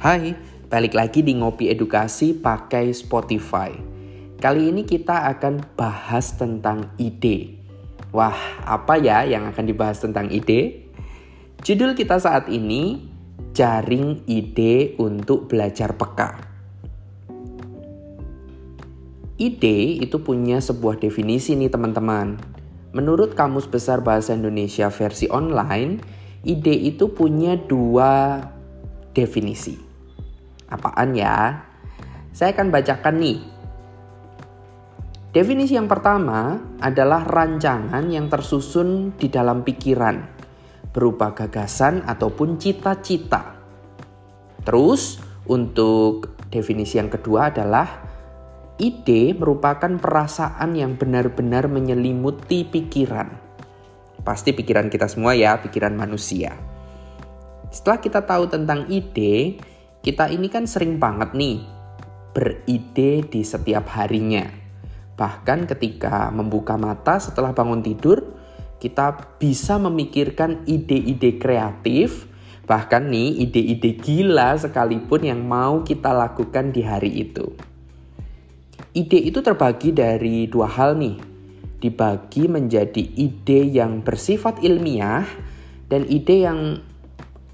Hai, balik lagi di Ngopi Edukasi pakai Spotify. Kali ini kita akan bahas tentang ide. Wah, apa ya yang akan dibahas tentang ide? Judul kita saat ini Jaring Ide untuk Belajar Peka. Ide itu punya sebuah definisi nih teman-teman. Menurut Kamus Besar Bahasa Indonesia versi online, ide itu punya dua definisi. Apaan ya? Saya akan bacakan nih. Definisi yang pertama adalah rancangan yang tersusun di dalam pikiran, berupa gagasan ataupun cita-cita. Terus, untuk definisi yang kedua adalah ide merupakan perasaan yang benar-benar menyelimuti pikiran. Pasti pikiran kita semua ya, pikiran manusia. Setelah kita tahu tentang ide, kita ini kan sering banget nih beride di setiap harinya. Bahkan ketika membuka mata setelah bangun tidur, kita bisa memikirkan ide-ide kreatif, bahkan nih ide-ide gila sekalipun yang mau kita lakukan di hari itu. Ide itu terbagi dari dua hal nih. Dibagi menjadi ide yang bersifat ilmiah dan ide yang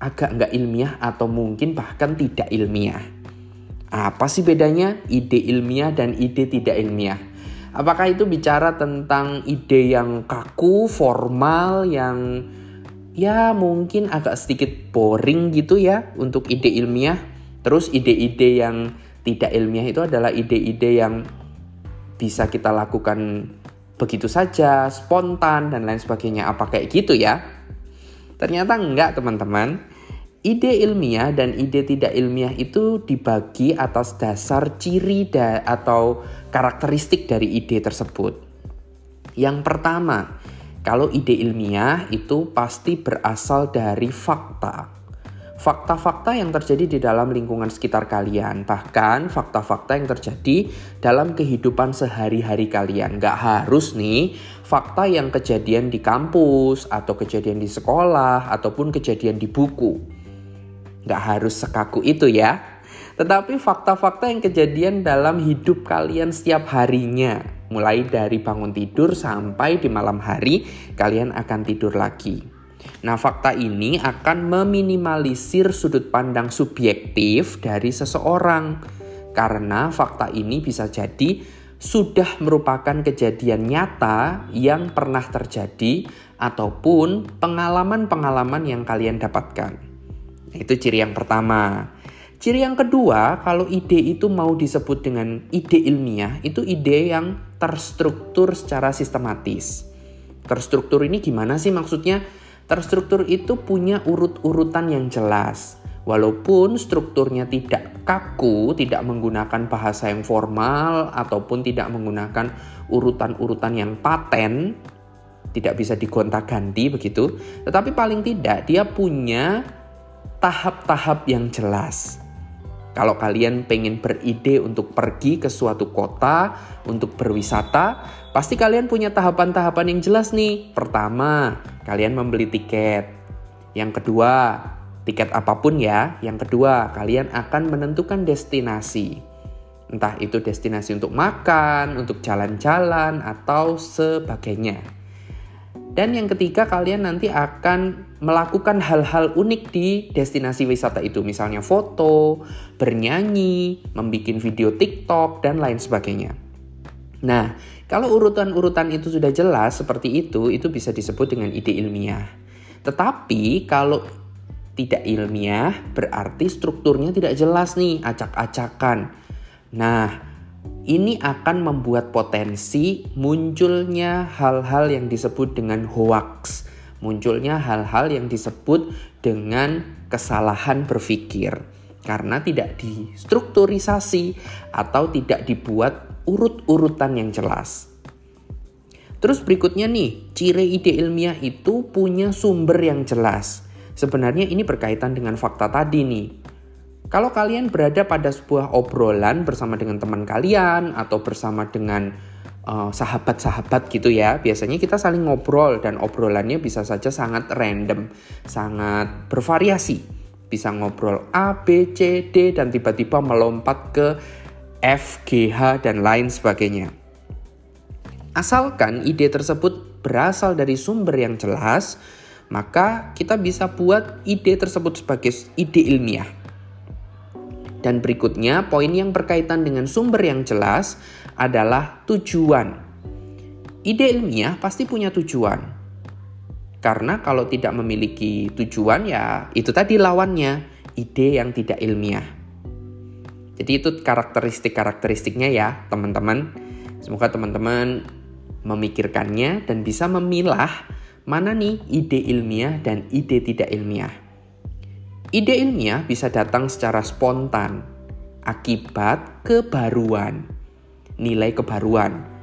agak nggak ilmiah atau mungkin bahkan tidak ilmiah. Apa sih bedanya ide ilmiah dan ide tidak ilmiah? Apakah itu bicara tentang ide yang kaku, formal, yang ya mungkin agak sedikit boring gitu ya untuk ide ilmiah? Terus ide-ide yang tidak ilmiah itu adalah ide-ide yang bisa kita lakukan begitu saja, spontan dan lain sebagainya. Apa kayak gitu ya? Ternyata enggak teman-teman. Ide ilmiah dan ide tidak ilmiah itu dibagi atas dasar ciri da atau karakteristik dari ide tersebut. Yang pertama, kalau ide ilmiah itu pasti berasal dari fakta. Fakta-fakta yang terjadi di dalam lingkungan sekitar kalian, bahkan fakta-fakta yang terjadi dalam kehidupan sehari-hari kalian. Gak harus nih fakta yang kejadian di kampus, atau kejadian di sekolah, ataupun kejadian di buku Gak harus sekaku itu ya. Tetapi fakta-fakta yang kejadian dalam hidup kalian setiap harinya. Mulai dari bangun tidur sampai di malam hari kalian akan tidur lagi. Nah fakta ini akan meminimalisir sudut pandang subjektif dari seseorang. Karena fakta ini bisa jadi sudah merupakan kejadian nyata yang pernah terjadi ataupun pengalaman-pengalaman yang kalian dapatkan. Itu ciri yang pertama. Ciri yang kedua, kalau ide itu mau disebut dengan ide ilmiah, itu ide yang terstruktur secara sistematis. Terstruktur ini gimana sih maksudnya? Terstruktur itu punya urut-urutan yang jelas. Walaupun strukturnya tidak kaku, tidak menggunakan bahasa yang formal, ataupun tidak menggunakan urutan-urutan yang paten, tidak bisa digonta-ganti begitu. Tetapi paling tidak dia punya tahap-tahap yang jelas. Kalau kalian pengen beride untuk pergi ke suatu kota untuk berwisata, pasti kalian punya tahapan-tahapan yang jelas nih. Pertama, kalian membeli tiket. Yang kedua, tiket apa pun ya. Yang kedua, kalian akan menentukan destinasi. Entah itu destinasi untuk makan, untuk jalan-jalan, atau sebagainya. Dan yang ketiga, kalian nanti akan melakukan hal-hal unik di destinasi wisata itu. Misalnya foto, bernyanyi, membuat video TikTok, dan lain sebagainya. Nah, kalau urutan-urutan itu sudah jelas seperti itu, itu bisa disebut dengan ide ilmiah. Tetapi kalau tidak ilmiah, berarti strukturnya tidak jelas nih, acak-acakan. Nah, ini akan membuat potensi munculnya hal-hal yang disebut dengan hoax, munculnya hal-hal yang disebut dengan kesalahan berpikir karena tidak distrukturisasi atau tidak dibuat urut-urutan yang jelas. Terus berikutnya nih, ciri ide ilmiah itu punya sumber yang jelas. Sebenarnya ini berkaitan dengan fakta tadi nih. Kalau kalian berada pada sebuah obrolan bersama dengan teman kalian atau bersama dengan eh, sahabat-sahabat gitu ya, biasanya kita saling ngobrol dan obrolannya bisa saja sangat random, sangat bervariasi. bisa ngobrol A, B, C, D, dan tiba-tiba melompat ke F, G, H, dan lain sebagainya. Asalkan ide tersebut berasal dari sumber yang jelas, maka kita bisa buat ide tersebut sebagai ide ilmiah. Dan berikutnya, poin yang berkaitan dengan sumber yang jelas adalah tujuan. Ide ilmiah pasti punya tujuan. Karena kalau tidak memiliki tujuan ya itu tadi lawannya, ide yang tidak ilmiah. Jadi itu karakteristik-karakteristiknya ya teman-teman. Semoga teman-teman memikirkannya dan bisa memilah mana nih ide ilmiah dan ide tidak ilmiah. Ide ilmiah bisa datang secara spontan akibat kebaruan, nilai kebaruan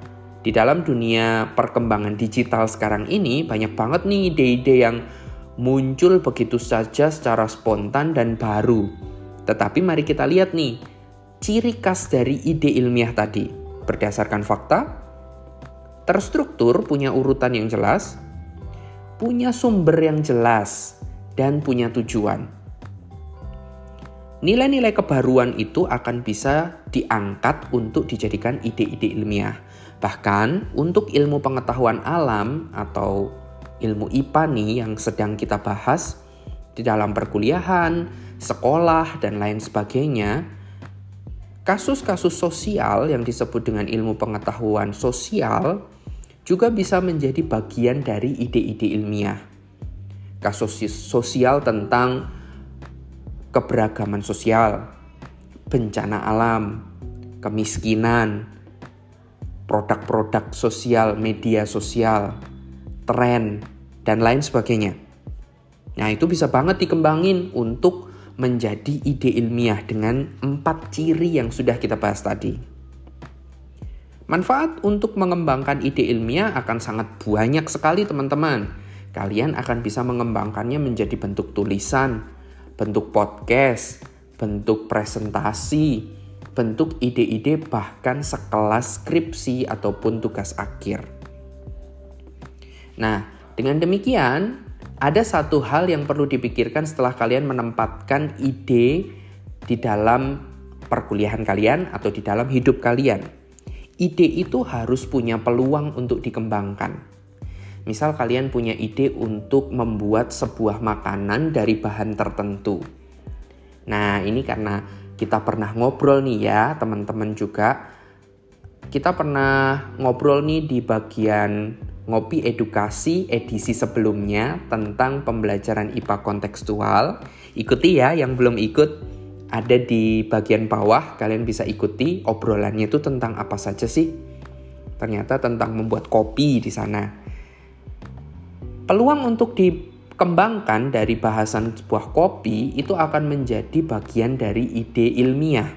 di dalam dunia perkembangan digital sekarang ini banyak banget nih ide-ide yang muncul begitu saja secara spontan dan baru. Tetapi mari kita lihat nih, ciri khas dari ide ilmiah tadi berdasarkan fakta, terstruktur, punya urutan yang jelas, punya sumber yang jelas, dan punya tujuan. Nilai-nilai kebaruan itu akan bisa diangkat untuk dijadikan ide-ide ilmiah. Bahkan untuk ilmu pengetahuan alam atau ilmu IPA nih yang sedang kita bahas di dalam perkuliahan, sekolah, dan lain sebagainya, kasus-kasus sosial yang disebut dengan ilmu pengetahuan sosial juga bisa menjadi bagian dari ide-ide ilmiah. Kasus sosial tentang keberagaman sosial, bencana alam, kemiskinan, produk-produk sosial, media sosial, tren, dan lain sebagainya. Nah, itu bisa banget dikembangin untuk menjadi ide ilmiah dengan empat ciri yang sudah kita bahas tadi. Manfaat untuk mengembangkan ide ilmiah akan sangat banyak sekali teman-teman. Kalian akan bisa mengembangkannya menjadi bentuk tulisan, bentuk podcast, bentuk presentasi, bentuk ide-ide bahkan sekelas skripsi ataupun tugas akhir. Nah, dengan demikian, ada satu hal yang perlu dipikirkan setelah kalian menempatkan ide di dalam perkuliahan kalian atau di dalam hidup kalian. Ide itu harus punya peluang untuk dikembangkan. Misal kalian punya ide untuk membuat sebuah makanan dari bahan tertentu. Nah, ini karena kita pernah ngobrol nih ya teman-teman juga. Kita pernah ngobrol nih di bagian ngopi edukasi edisi sebelumnya tentang pembelajaran IPA kontekstual. Ikuti ya yang belum ikut ada di bagian bawah kalian bisa ikuti obrolannya itu tentang apa saja sih? Ternyata tentang membuat kopi di sana. Peluang untuk di kembangkan dari bahasan sebuah kopi itu akan menjadi bagian dari ide ilmiah.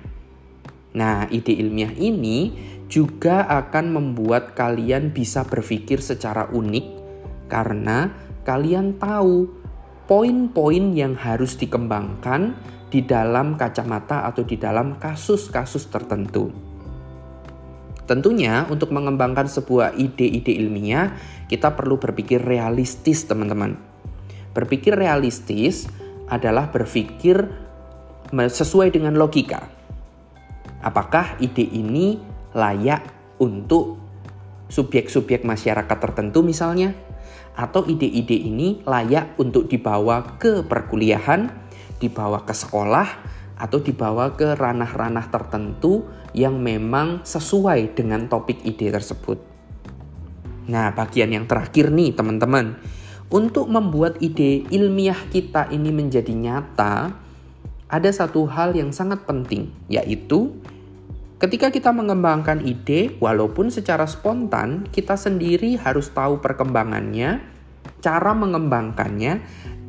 Nah, ide ilmiah ini juga akan membuat kalian bisa berpikir secara unik karena kalian tahu poin-poin yang harus dikembangkan di dalam kacamata atau di dalam kasus-kasus tertentu. Tentunya untuk mengembangkan sebuah ide-ide ilmiah, kita perlu berpikir realistis, teman-teman. Berpikir realistis adalah berpikir sesuai dengan logika. Apakah ide ini layak untuk subjek-subjek masyarakat tertentu misalnya? Atau ide-ide ini layak untuk dibawa ke perkuliahan, dibawa ke sekolah, atau dibawa ke ranah-ranah tertentu yang memang sesuai dengan topik ide tersebut. Nah, bagian yang terakhir nih teman-teman, untuk membuat ide ilmiah kita ini menjadi nyata, ada satu hal yang sangat penting, yaitu ketika kita mengembangkan ide, walaupun secara spontan, kita sendiri harus tahu perkembangannya, cara mengembangkannya,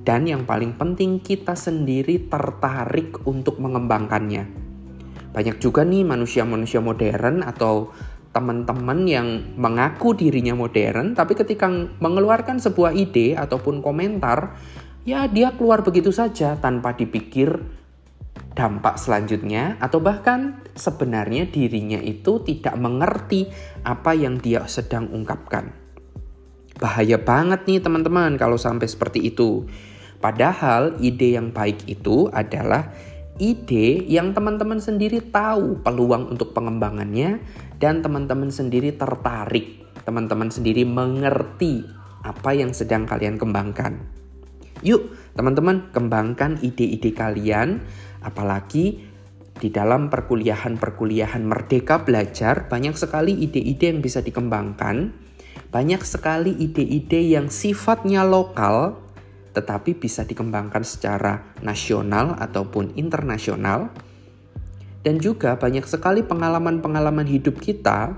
dan yang paling penting, kita sendiri tertarik untuk mengembangkannya. Banyak juga nih manusia-manusia modern atau teman-teman yang mengaku dirinya modern, tapi ketika mengeluarkan sebuah ide ataupun komentar, ya dia keluar begitu saja tanpa dipikir dampak selanjutnya, atau bahkan sebenarnya dirinya itu tidak mengerti apa yang dia sedang ungkapkan. Bahaya banget nih teman-teman kalau sampai seperti itu. Padahal ide yang baik itu adalah ide yang teman-teman sendiri tahu peluang untuk pengembangannya dan teman-teman sendiri tertarik, teman-teman sendiri mengerti apa yang sedang kalian kembangkan. Yuk, teman-teman, kembangkan ide-ide kalian, apalagi di dalam perkuliahan-perkuliahan merdeka belajar, banyak sekali ide-ide yang bisa dikembangkan, banyak sekali ide-ide yang sifatnya lokal, tetapi bisa dikembangkan secara nasional ataupun internasional. Dan juga banyak sekali pengalaman-pengalaman hidup kita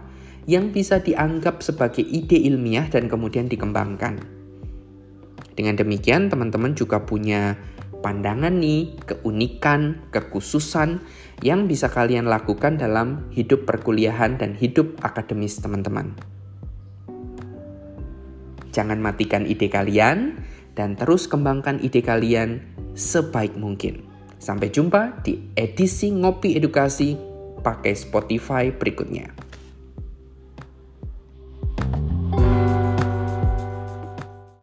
yang bisa dianggap sebagai ide ilmiah dan kemudian dikembangkan. Dengan demikian, teman-teman juga punya pandangan nih, keunikan, kekhususan yang bisa kalian lakukan dalam hidup perkuliahan dan hidup akademis teman-teman. Jangan matikan ide kalian, dan terus kembangkan ide kalian sebaik mungkin. Sampai jumpa di edisi Ngopi Edukasi pakai Spotify berikutnya.